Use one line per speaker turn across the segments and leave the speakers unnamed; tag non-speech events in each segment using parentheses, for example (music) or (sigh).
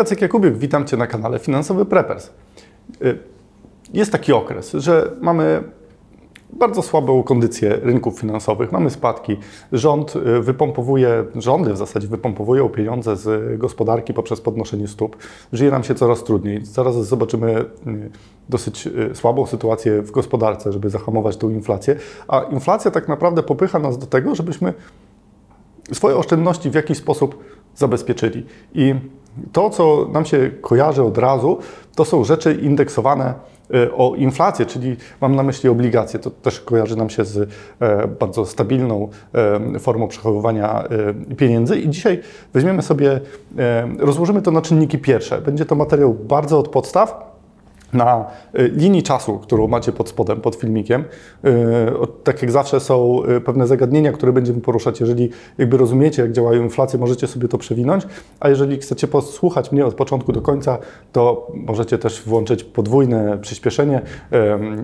Jacek Jakubiuk, witam Cię na kanale Finansowy Preppers. Y, jest taki okres, że mamy bardzo słabą kondycję rynków finansowych, mamy spadki. Rząd y, wypompowuje, rządy w zasadzie wypompowują pieniądze z gospodarki poprzez podnoszenie stóp. Żyje nam się coraz trudniej. Zaraz zobaczymy y, dosyć słabą sytuację w gospodarce, żeby zahamować tą inflację. A inflacja tak naprawdę popycha nas do tego, żebyśmy swoje oszczędności w jakiś sposób zabezpieczyli. I to, co nam się kojarzy od razu, to są rzeczy indeksowane e, o inflację, czyli mam na myśli obligacje. To też kojarzy nam się z e, bardzo stabilną e, formą przechowywania pieniędzy. I dzisiaj weźmiemy sobie, rozłożymy to na czynniki pierwsze. Będzie to materiał bardzo od podstaw na y, linii czasu, którą macie pod spodem, pod filmikiem. Y, tak jak zawsze są y, pewne zagadnienia, które będziemy poruszać. Jeżeli jakby rozumiecie, jak działają inflacje, możecie sobie to przewinąć, a jeżeli chcecie posłuchać mnie od początku do końca, to możecie też włączyć podwójne przyspieszenie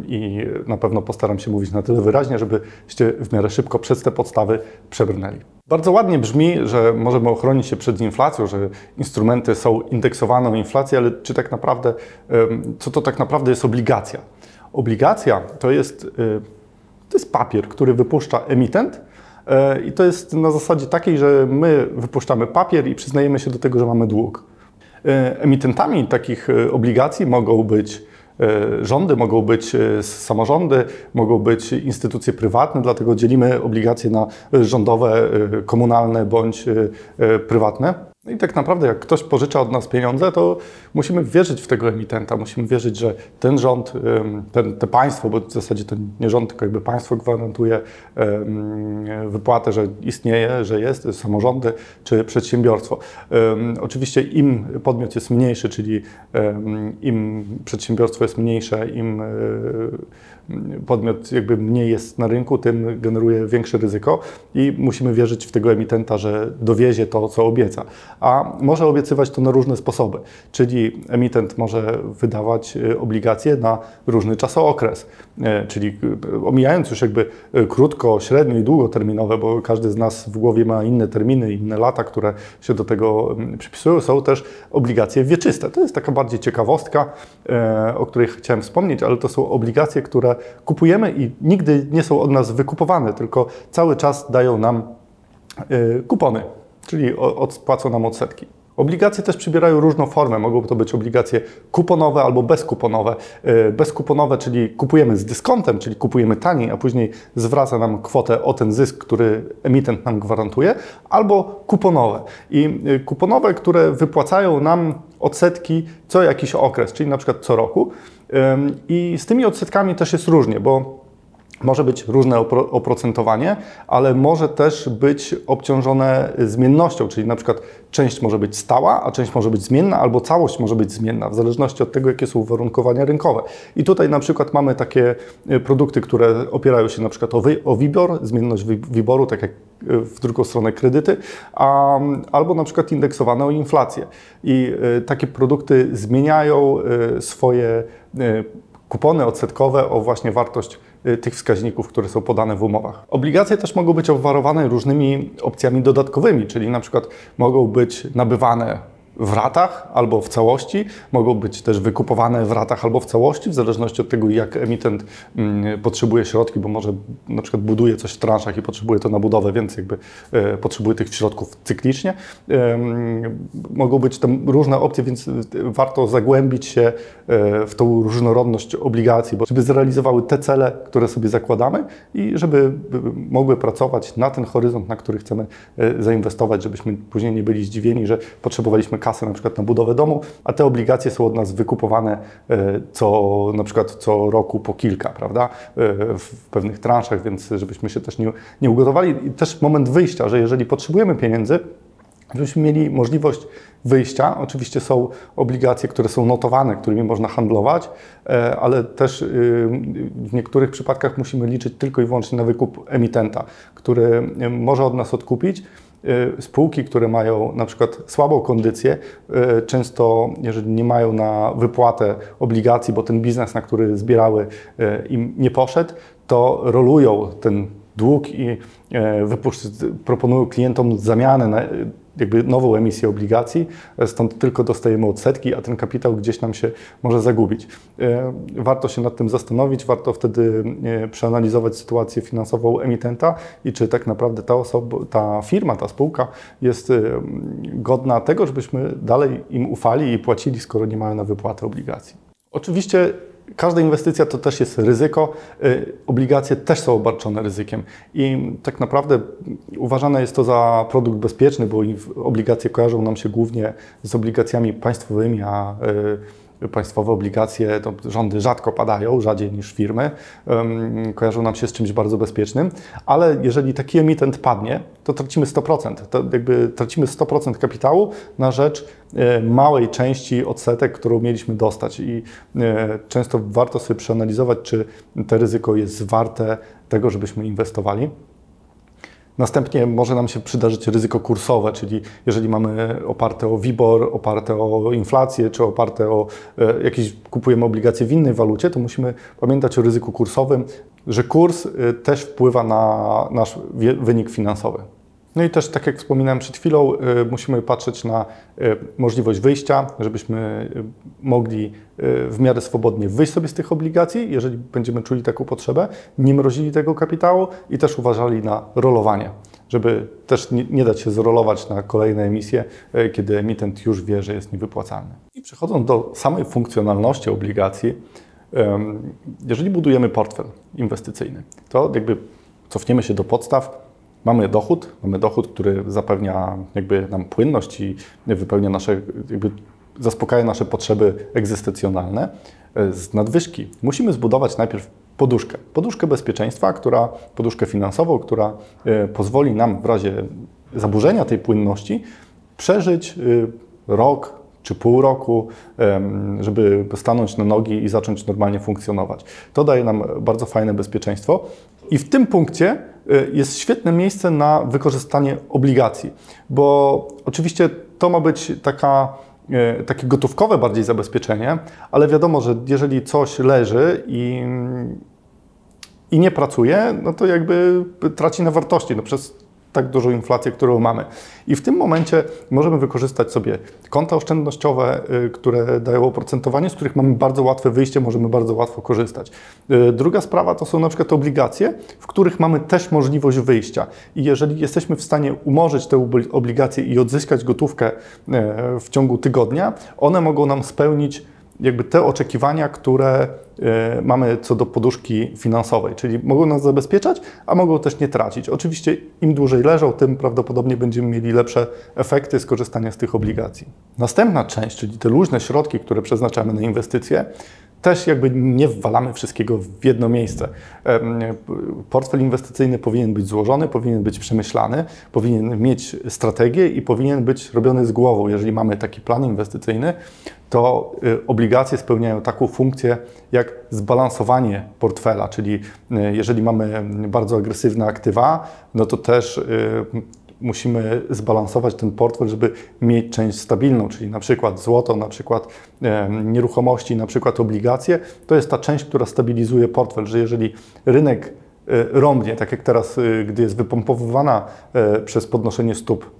i na pewno postaram się mówić na tyle wyraźnie, żebyście w miarę szybko przez te podstawy przebrnęli. Bardzo ładnie brzmi, że możemy ochronić się przed inflacją, że instrumenty są indeksowane o inflację, ale czy tak naprawdę, co to tak naprawdę jest obligacja? Obligacja to jest, y, to jest papier, który wypuszcza emitent e, i to jest na zasadzie takiej, że my wypuszczamy papier i przyznajemy się do tego, że mamy dług. E, emitentami takich obligacji mogą być rządy, mogą być samorządy, mogą być instytucje prywatne, dlatego dzielimy obligacje na rządowe, komunalne bądź prywatne. No i tak naprawdę, jak ktoś pożycza od nas pieniądze, to musimy wierzyć w tego emitenta, musimy wierzyć, że ten rząd, ten, te państwo, bo w zasadzie to nie rząd, tylko jakby państwo gwarantuje wypłatę, że istnieje, że jest, samorządy czy przedsiębiorstwo. Oczywiście im podmiot jest mniejszy, czyli im przedsiębiorstwo jest mniejsze, im e, podmiot jakby mniej jest na rynku, tym generuje większe ryzyko i musimy wierzyć w tego emitenta, że dowiezie to, co obieca. A może obiecywać to na różne sposoby, czyli emitent może wydawać e, obligacje na różny czasookres, e, czyli omijając już jakby krótko, średnio i długoterminowe, bo każdy z nas w głowie ma inne terminy, inne lata, które się do tego przypisują, są też obligacje wieczyste. To jest taka bardziej ciekawostka, o której chciałem wspomnieć, ale to są obligacje, które kupujemy i nigdy nie są od nas wykupowane, tylko cały czas dają nam y, kupony, czyli odpłacą nam odsetki. Obligacje też przybierają różną formę. Mogą to być obligacje kuponowe albo bezkuponowe. Y, bezkuponowe, czyli kupujemy z dyskontem, czyli kupujemy taniej, a później zwraca nam kwotę o ten zysk, który emitent nam gwarantuje, albo kuponowe. I y, kuponowe, które wypłacają nam odsetki co jakiś okres, czyli na przykład co roku. I z tymi odsetkami też jest różnie, bo może być różne oprocentowanie, ale może też być obciążone zmiennością, czyli na przykład część może być stała, a część może być zmienna, albo całość może być zmienna, w zależności od tego, jakie są uwarunkowania rynkowe. I tutaj na przykład mamy takie e, produkty, które opierają się na przykład o, wy, o zmienność WIBORu, tak jak e, w drugą stronę kredyty, a, albo na przykład indeksowane o inflację. I y, takie produkty zmieniają y, swoje y, kupony odsetkowe o właśnie wartość tych wskaźników, które są podane w umowach. Obligacje też mogą być obwarowane różnymi opcjami dodatkowymi, czyli na przykład mogą być nabywane w ratach albo w całości, mogą być też wykupowane w ratach albo w całości, w zależności od tego, jak emitent mm, potrzebuje środki, bo może na przykład buduje coś w transzach i potrzebuje to na budowę, więc jakby e, potrzebuje tych środków cyklicznie. Mogą być tam różne opcje, więc warto zagłębić się e, w tą różnorodność obligacji, bo żeby zrealizowały te cele, które sobie zakładamy i żeby mogły pracować na ten horyzont, na który chcemy e, zainwestować, żebyśmy później nie byli zdziwieni, że potrzebowaliśmy kasę na przykład na budowę domu, a te obligacje są od nas wykupowane e, co, na przykład co roku po kilka, prawda, e, w pewnych transzach, więc żebyśmy się też nie, nie ugotowali. I też moment wyjścia, że jeżeli potrzebujemy pieniędzy, żebyśmy mieli możliwość wyjścia. Oczywiście są obligacje, które są notowane, którymi można handlować, e, ale też w niektórych przypadkach musimy liczyć tylko i wyłącznie na wykup emitenta, który może od nas odkupić. Y, spółki, które mają na przykład słabą kondycję, y, często, jeżeli nie mają na wypłatę obligacji, bo ten biznes, na który zbierały, y, im nie poszedł, to rolują ten dług i proponują klientom zamianę na jakby nową emisję obligacji, stąd tylko dostajemy odsetki, a ten kapitał gdzieś nam się może zagubić. Warto się nad tym zastanowić, warto wtedy przeanalizować sytuację finansową emitenta i czy tak naprawdę ta osoba, ta firma, ta spółka jest godna tego, żebyśmy dalej im ufali i płacili, skoro nie mają na wypłatę obligacji. Oczywiście każda inwestycja to też jest ryzyko. Y, obligacje też są obarczone ryzykiem i tak naprawdę uważane jest to za produkt bezpieczny, bo obligacje kojarzą nam się głównie z obligacjami państwowymi, a y, państwowe obligacje, to rządy rzadko padają, rzadziej niż firmy, kojarzą nam się z czymś bardzo bezpiecznym, ale jeżeli taki emitent padnie, to tracimy 100%. To jakby tracimy 100% kapitału na rzecz e, małej części odsetek, którą mieliśmy dostać i e, często warto sobie przeanalizować, czy to ryzyko jest warte tego, żebyśmy inwestowali. Następnie może nam się przydarzyć ryzyko kursowe, czyli jeżeli mamy oparte o WIBOR, oparte o inflację, czy oparte o e, jakieś, kupujemy obligacje w innej walucie, to musimy pamiętać o ryzyku kursowym, że kurs e, też wpływa na nasz wynik finansowy. No i też, tak jak wspominałem przed chwilą, y, musimy patrzeć na y, możliwość wyjścia, żebyśmy y, mogli w miarę swobodnie wyjść sobie z tych obligacji, jeżeli będziemy czuli taką potrzebę, nie mrozili tego kapitału i też uważali na rolowanie, żeby też nie dać się zrolować na kolejne emisje, kiedy emitent już wie, że jest niewypłacalny. I przechodząc do samej funkcjonalności obligacji, jeżeli budujemy portfel inwestycyjny, to jakby cofniemy się do podstaw, Mamy dochód, mamy dochód, który zapewnia jakby nam płynność i wypełnia nasze, jakby zaspokaja nasze potrzeby egzystencjonalne. Z nadwyżki musimy zbudować najpierw poduszkę. Poduszkę bezpieczeństwa, która, poduszkę finansową, która e, pozwoli nam w razie zaburzenia tej płynności przeżyć e, rok czy pół roku, żeby stanąć na nogi i zacząć normalnie funkcjonować. To daje nam bardzo fajne bezpieczeństwo. I w tym punkcie jest świetne miejsce na wykorzystanie obligacji, bo oczywiście to ma być taka, y, takie gotówkowe bardziej zabezpieczenie, ale wiadomo, że jeżeli coś leży i, i nie pracuje, no to jakby traci na wartości. No przez tak dużą inflację, którą mamy. I w tym momencie możemy wykorzystać sobie konta oszczędnościowe, y, które dają oprocentowanie, z których mamy bardzo łatwe wyjście, możemy bardzo łatwo korzystać. Y, druga sprawa to są na przykład obligacje, w których mamy też możliwość wyjścia. I jeżeli jesteśmy w stanie umorzyć te obligacje i odzyskać gotówkę y, w ciągu tygodnia, one mogą nam spełnić jakby te oczekiwania, które e, mamy co do poduszki finansowej, czyli mogą nas zabezpieczać, a mogą też nie tracić. Oczywiście im dłużej leżą, tym prawdopodobnie będziemy mieli lepsze efekty skorzystania z tych obligacji. Następna część, czyli te luźne środki, które przeznaczamy na inwestycje, też jakby nie wwalamy wszystkiego w jedno miejsce. Portfel inwestycyjny powinien być złożony, powinien być przemyślany, powinien mieć strategię i powinien być robiony z głową. Jeżeli mamy taki plan inwestycyjny, to y, obligacje spełniają taką funkcję jak zbalansowanie portfela, czyli y, jeżeli mamy bardzo agresywne aktywa, no to też y, musimy zbalansować ten portfel, żeby mieć część stabilną, czyli na przykład złoto, na przykład nieruchomości, na przykład obligacje. To jest ta część, która stabilizuje portfel, że jeżeli rynek rąbnie, tak jak teraz, gdy jest wypompowywana przez podnoszenie stóp,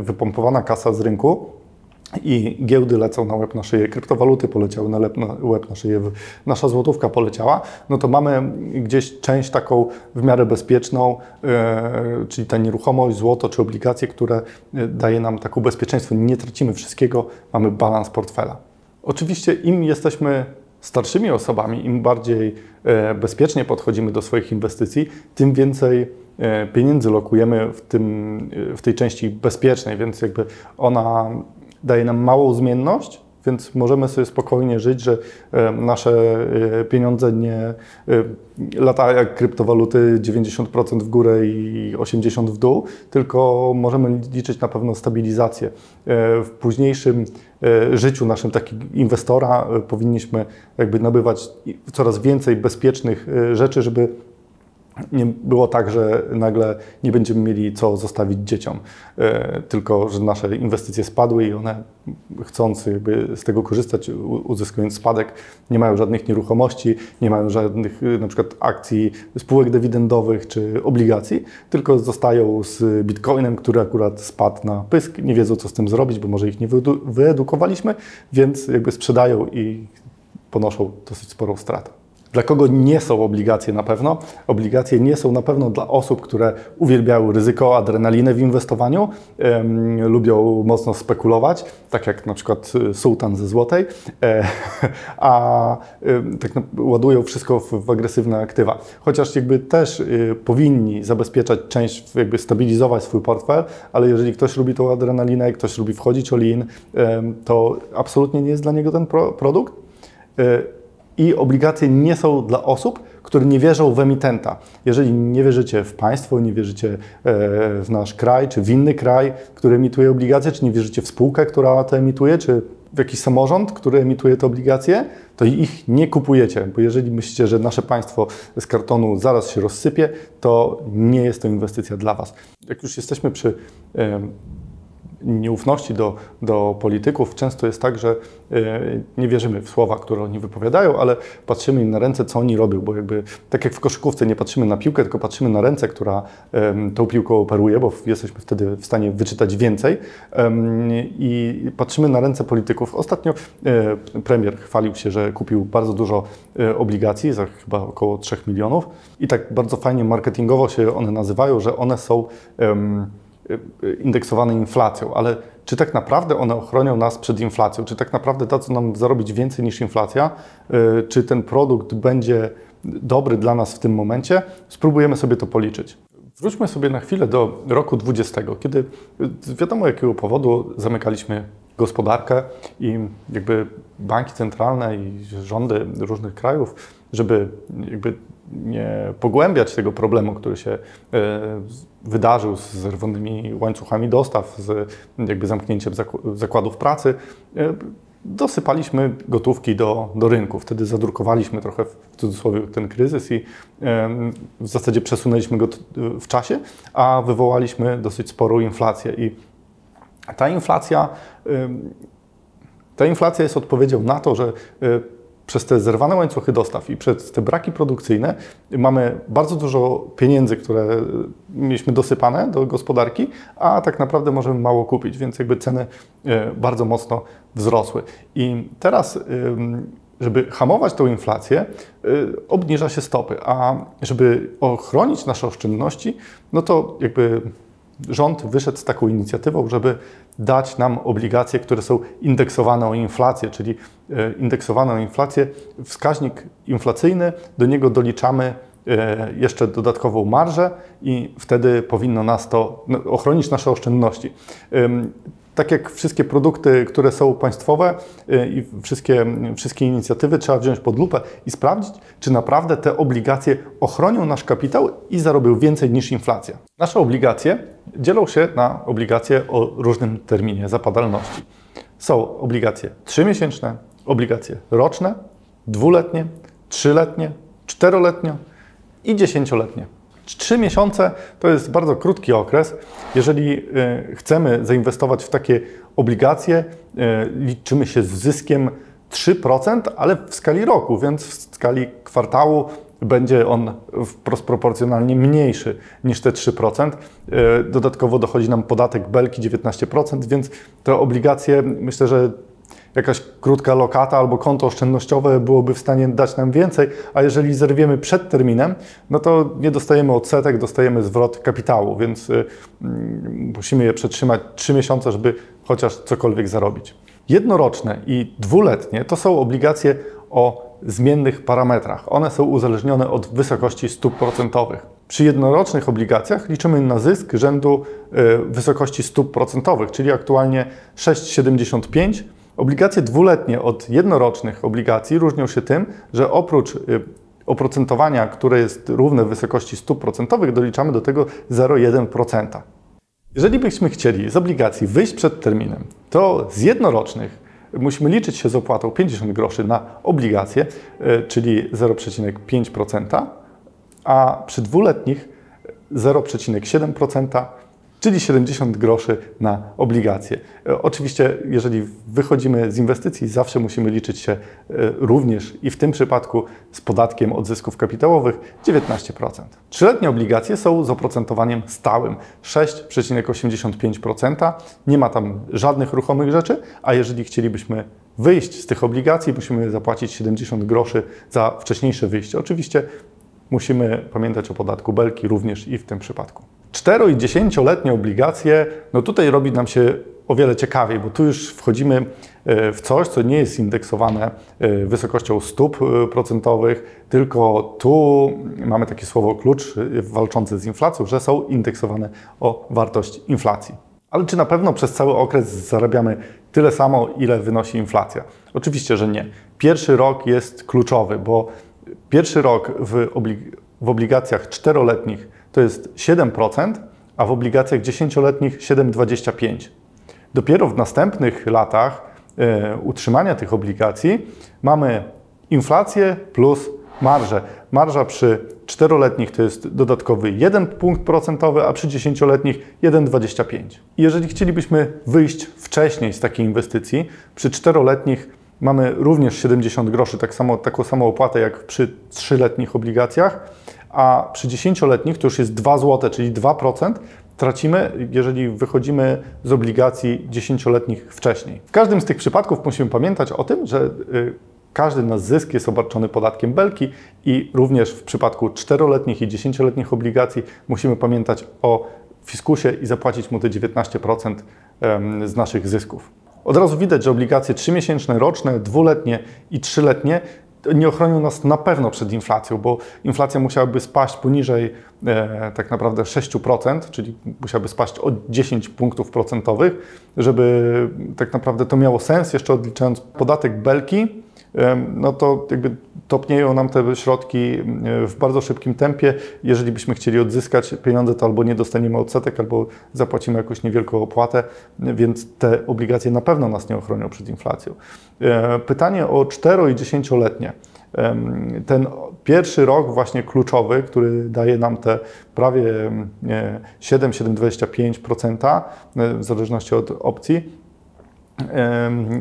wypompowana kasa z rynku, i giełdy lecą na łeb na szyję, kryptowaluty poleciały na, łeb na szyję, nasza złotówka poleciała, no to mamy gdzieś część taką w miarę bezpieczną, e, czyli ta nieruchomość, złoto czy obligacje, które e, daje nam taką bezpieczeństwo. Nie tracimy wszystkiego, mamy balans portfela. Oczywiście im jesteśmy starszymi osobami, im bardziej e, bezpiecznie podchodzimy do swoich inwestycji, tym więcej pieniędzy lokujemy w, tym, w tej części bezpiecznej, więc jakby ona daje nam małą zmienność, więc możemy sobie spokojnie żyć, że e, nasze e, pieniądze nie e, latają jak kryptowaluty 90% w górę i 80% w dół, tylko możemy liczyć na pewną stabilizację. W późniejszym życiu naszym takiego inwestora powinniśmy jakby nabywać coraz więcej bezpiecznych rzeczy, żeby nie było tak, że nagle nie będziemy mieli co zostawić dzieciom, e, tylko że nasze inwestycje spadły i one chcąc jakby z tego korzystać, uzyskując spadek, nie mają żadnych nieruchomości, nie mają żadnych e, na przykład akcji spółek dywidendowych czy obligacji, tylko zostają z bitcoinem, który akurat spadł na pysk, nie wiedzą co z tym zrobić, bo może ich nie wyedukowaliśmy, więc jakby sprzedają i ponoszą dosyć sporą stratę. Dla kogo nie są obligacje na pewno? Obligacje nie są na pewno dla osób, które uwielbiają ryzyko, adrenalinę w inwestowaniu, ym, lubią mocno spekulować, tak jak na przykład y, sułtan ze złotej, e, (laughs) a y, tak ładują wszystko w, w, agresywne aktywa. Chociaż jakby też y, powinni zabezpieczać część, jakby stabilizować swój portfel, ale jeżeli ktoś lubi tą adrenalinę, ktoś lubi wchodzić all-in, y, to absolutnie nie jest dla niego ten pro, produkt. Y, i obligacje nie są dla osób, które nie wierzą w emitenta. Jeżeli nie wierzycie w państwo, nie wierzycie e, w nasz kraj, czy w inny kraj, który emituje obligacje, czy nie wierzycie w spółkę, która to emituje, czy w jakiś samorząd, który emituje te obligacje, to ich nie kupujecie, bo jeżeli myślicie, że nasze państwo z kartonu zaraz się rozsypie, to nie jest to inwestycja dla Was. Jak już jesteśmy przy nieufności do, do polityków. Często jest tak, że e, nie wierzymy w słowa, które oni wypowiadają, ale patrzymy im na ręce, co oni robią, bo jakby tak jak w koszykówce nie patrzymy na piłkę, tylko patrzymy na ręce, która tą piłką operuje, bo jesteśmy wtedy w stanie wyczytać więcej. I patrzymy na ręce polityków. Ostatnio e, premier chwalił się, że kupił bardzo dużo e, obligacji za chyba około 3 milionów. I tak bardzo fajnie marketingowo się one nazywają, że one są indeksowane inflacją, ale czy tak naprawdę one ochronią nas przed inflacją? Czy tak naprawdę dadzą nam zarobić więcej niż inflacja? Y, czy ten produkt będzie dobry dla nas w tym momencie? Spróbujemy sobie to policzyć. Wróćmy sobie na chwilę do roku 20, kiedy z wiadomo jakiego powodu zamykaliśmy gospodarkę i jakby banki centralne i rządy różnych krajów, żeby jakby nie pogłębiać tego problemu, który się e, wydarzył z zerwanymi łańcuchami dostaw, z jakby zamknięciem zakładów pracy, e, dosypaliśmy gotówki do, do rynku. Wtedy zadrukowaliśmy trochę w cudzysłowie ten kryzys i w zasadzie przesunęliśmy go w czasie, a wywołaliśmy dosyć sporą inflację. I ta inflacja, ta inflacja jest odpowiedzią na to, że e, przez te zerwane łańcuchy dostaw i przez te braki produkcyjne mamy bardzo dużo pieniędzy, które mieliśmy dosypane do gospodarki, a tak naprawdę możemy mało kupić, więc jakby ceny e, bardzo mocno wzrosły. I teraz żeby hamować tą inflację, e, obniża się stopy, a żeby ochronić nasze oszczędności, no to jakby rząd wyszedł z taką inicjatywą, żeby dać nam obligacje, które są indeksowane o inflację, czyli e, indeksowane o inflację, wskaźnik inflacyjny, do niego doliczamy e, jeszcze dodatkową marżę i wtedy powinno nas to no, ochronić nasze oszczędności tak jak wszystkie produkty, które są państwowe y, i wszystkie, wszystkie inicjatywy trzeba wziąć pod lupę i sprawdzić, czy naprawdę te obligacje ochronią nasz kapitał i zarobią więcej niż inflacja. Nasze obligacje dzielą się na obligacje o różnym terminie zapadalności. Są obligacje trzymiesięczne, obligacje roczne, dwuletnie, trzyletnie, czteroletnie i dziesięcioletnie. Trzy miesiące to jest bardzo krótki okres. Jeżeli e, chcemy zainwestować w takie obligacje, e, liczymy się z zyskiem 3%, ale w skali roku, więc w skali kwartału będzie on wprost proporcjonalnie mniejszy niż te 3%. E, dodatkowo dochodzi nam podatek belki 19%, więc te obligacje myślę, że jakaś krótka lokata albo konto oszczędnościowe byłoby w stanie dać nam więcej, a jeżeli zerwiemy przed terminem, no to nie dostajemy odsetek, dostajemy zwrot kapitału, więc y, mm, musimy je przetrzymać 3 miesiące, żeby chociaż cokolwiek zarobić. Jednoroczne i dwuletnie to są obligacje o zmiennych parametrach. One są uzależnione od wysokości stóp procentowych. Przy jednorocznych obligacjach liczymy na zysk rzędu y, wysokości stóp procentowych, czyli aktualnie 6,75 Obligacje dwuletnie od jednorocznych obligacji różnią się tym, że oprócz y, oprocentowania, które jest równe wysokości stóp procentowych, doliczamy do tego 0,1%. Jeżeli byśmy chcieli z obligacji wyjść przed terminem, to z jednorocznych musimy liczyć się z opłatą 50 groszy na obligacje, y, czyli 0,5%, a przy dwuletnich 0,7%, czyli 70 groszy na obligacje. E, oczywiście, jeżeli wychodzimy z inwestycji, zawsze musimy liczyć się e, również i w tym przypadku z podatkiem od zysków kapitałowych 19%. Trzyletnie obligacje są z oprocentowaniem stałym 6,85%. Nie ma tam żadnych ruchomych rzeczy, a jeżeli chcielibyśmy wyjść z tych obligacji, musimy zapłacić 70 groszy za wcześniejsze wyjście. Oczywiście musimy pamiętać o podatku Belki również i w tym przypadku. 4 i 10-letnie obligacje, no tutaj robi nam się o wiele ciekawiej, bo tu już wchodzimy e, w coś, co nie jest indeksowane e, wysokością stóp e, procentowych, tylko tu mamy takie słowo klucz walczące z inflacją, że są indeksowane o wartość inflacji. Ale czy na pewno przez cały okres zarabiamy tyle samo, ile wynosi inflacja? Oczywiście, że nie. Pierwszy rok jest kluczowy, bo pierwszy rok w, oblig w obligacjach czteroletnich to jest 7%, a w obligacjach dziesięcioletnich 7,25%. Dopiero w następnych latach e, utrzymania tych obligacji mamy inflację plus marżę. Marża przy czteroletnich to jest dodatkowy 1 punkt procentowy, a przy dziesięcioletnich 1,25. Jeżeli chcielibyśmy wyjść wcześniej z takiej inwestycji, przy czteroletnich mamy również 70 groszy, tak samo, taką samą opłatę jak przy trzyletnich obligacjach, a przy 10-letnich to już jest 2 zł, czyli 2%, tracimy, jeżeli wychodzimy z obligacji 10-letnich wcześniej. W każdym z tych przypadków musimy pamiętać o tym, że y, każdy nasz zysk jest obarczony podatkiem belki i również w przypadku 4-letnich i 10-letnich obligacji musimy pamiętać o fiskusie i zapłacić mu te 19% z naszych zysków. Od razu widać, że obligacje 3-miesięczne, roczne, dwuletnie i trzyletnie nie ochronią nas na pewno przed inflacją, bo inflacja musiałaby spaść poniżej e, tak naprawdę 6%, czyli musiałaby spaść o 10 punktów procentowych, żeby tak naprawdę to miało sens, jeszcze odliczając podatek belki, no to jakby topnieją nam te środki w bardzo szybkim tempie. Jeżeli byśmy chcieli odzyskać pieniądze, to albo nie dostaniemy odsetek, albo zapłacimy jakąś niewielką opłatę, więc te obligacje na pewno nas nie ochronią przed inflacją. E, pytanie o 4 i 10-letnie. Ten pierwszy rok właśnie kluczowy, który daje nam te prawie 7-7,25% e, w zależności od opcji,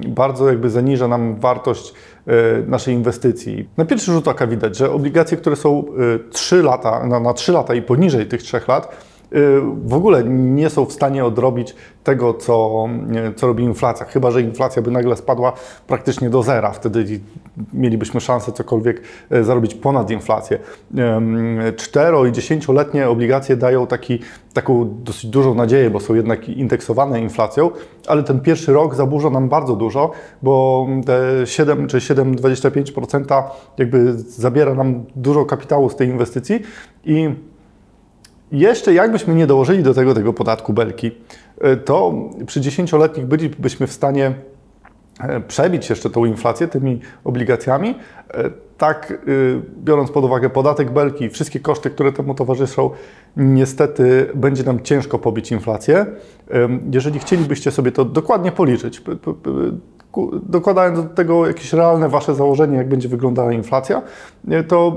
bardzo jakby zaniża nam wartość e, naszej inwestycji. Na pierwszy rzut oka widać, że obligacje, które są 3 e, lata, na, na 3 lata i poniżej tych 3 lat, w ogóle nie są w stanie odrobić tego, co, co robi inflacja. Chyba, że inflacja by nagle spadła praktycznie do zera. Wtedy mielibyśmy szansę cokolwiek e, zarobić ponad inflację. 4 i 10-letnie obligacje dają taki, taką dosyć dużą nadzieję, bo są jednak indeksowane inflacją, ale ten pierwszy rok zaburza nam bardzo dużo, bo te 7 czy 7,25% jakby zabiera nam dużo kapitału z tej inwestycji i jeszcze jakbyśmy nie dołożyli do tego tego podatku belki, e, to przy 10-letnich bylibyśmy w stanie e, przebić jeszcze tą inflację tymi obligacjami. E, tak, biorąc pod uwagę podatek belki, wszystkie koszty, które temu towarzyszą, niestety będzie nam ciężko pobić inflację. Jeżeli chcielibyście sobie to dokładnie policzyć, dokładając do tego jakieś realne Wasze założenie, jak będzie wyglądała inflacja, to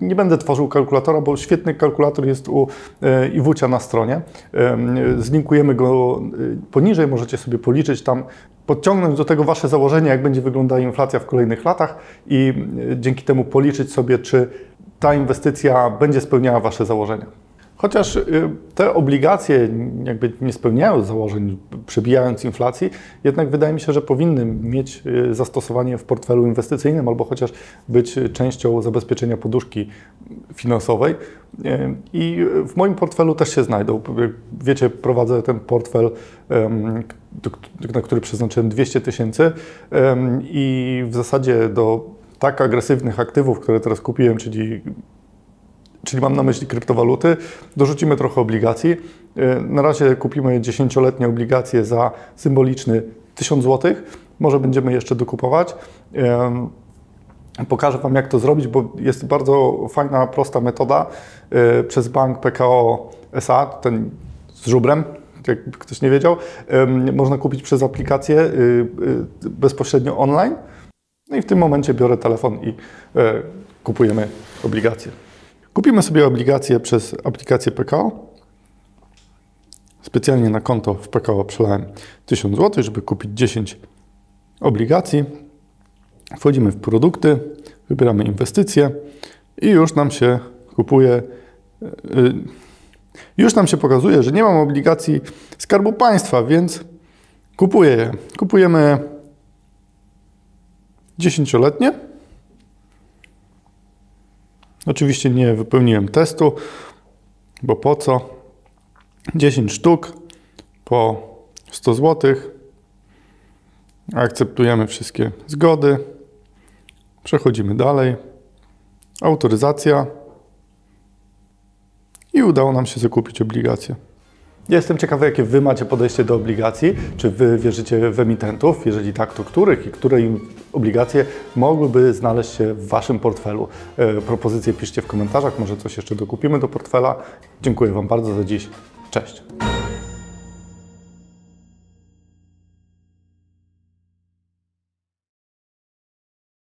nie będę tworzył kalkulatora, bo świetny kalkulator jest u e, Iwucia na stronie. Zlinkujemy go e, poniżej, możecie sobie policzyć tam, podciągnąć do tego Wasze założenie, jak będzie wyglądała inflacja w kolejnych latach i e, dzięki temu policzyć sobie, czy ta inwestycja będzie spełniała Wasze założenia. Chociaż y, te obligacje jakby nie spełniają założeń, przebijając inflacji, jednak wydaje mi się, że powinny mieć y, zastosowanie w portfelu inwestycyjnym albo chociaż być częścią zabezpieczenia poduszki finansowej. Y, I w moim portfelu też się znajdą. Wiecie, prowadzę ten portfel, na który przeznaczyłem 200 tysięcy i w zasadzie do tak agresywnych aktywów, które teraz kupiłem, czyli czyli mam na myśli kryptowaluty, dorzucimy trochę obligacji. Y, na razie kupimy 10-letnie obligacje za symboliczny 1000 zł. Może będziemy jeszcze dokupować. Pokażę Wam, jak to zrobić, bo jest bardzo fajna, prosta metoda y, przez bank PKO SA, ten z żubrem, jak ktoś nie wiedział. Można kupić przez aplikację bezpośrednio online. No i w tym momencie biorę telefon i kupujemy obligacje. Kupimy sobie obligacje przez aplikację PKO. Specjalnie na konto w PKO przelałem 1000 zł, żeby kupić 10 obligacji. Wchodzimy w produkty, wybieramy inwestycje i już nam się kupuje. Yy, już nam się pokazuje, że nie mam obligacji Skarbu Państwa, więc kupuję je. Kupujemy 10-letnie. Oczywiście nie wypełniłem testu, bo po co? 10 sztuk po 100 zł. Akceptujemy wszystkie zgody. Przechodzimy dalej. Autoryzacja. I udało nam się zakupić obligacje. Jestem ciekawy, jakie Wy macie podejście do obligacji. Czy Wy wierzycie w emitentów? Jeżeli tak, to których i które im obligacje mogłyby znaleźć się w Waszym portfelu? E, propozycje piszcie w komentarzach, może coś jeszcze dokupimy do portfela. Dziękuję Wam bardzo za dziś. Cześć.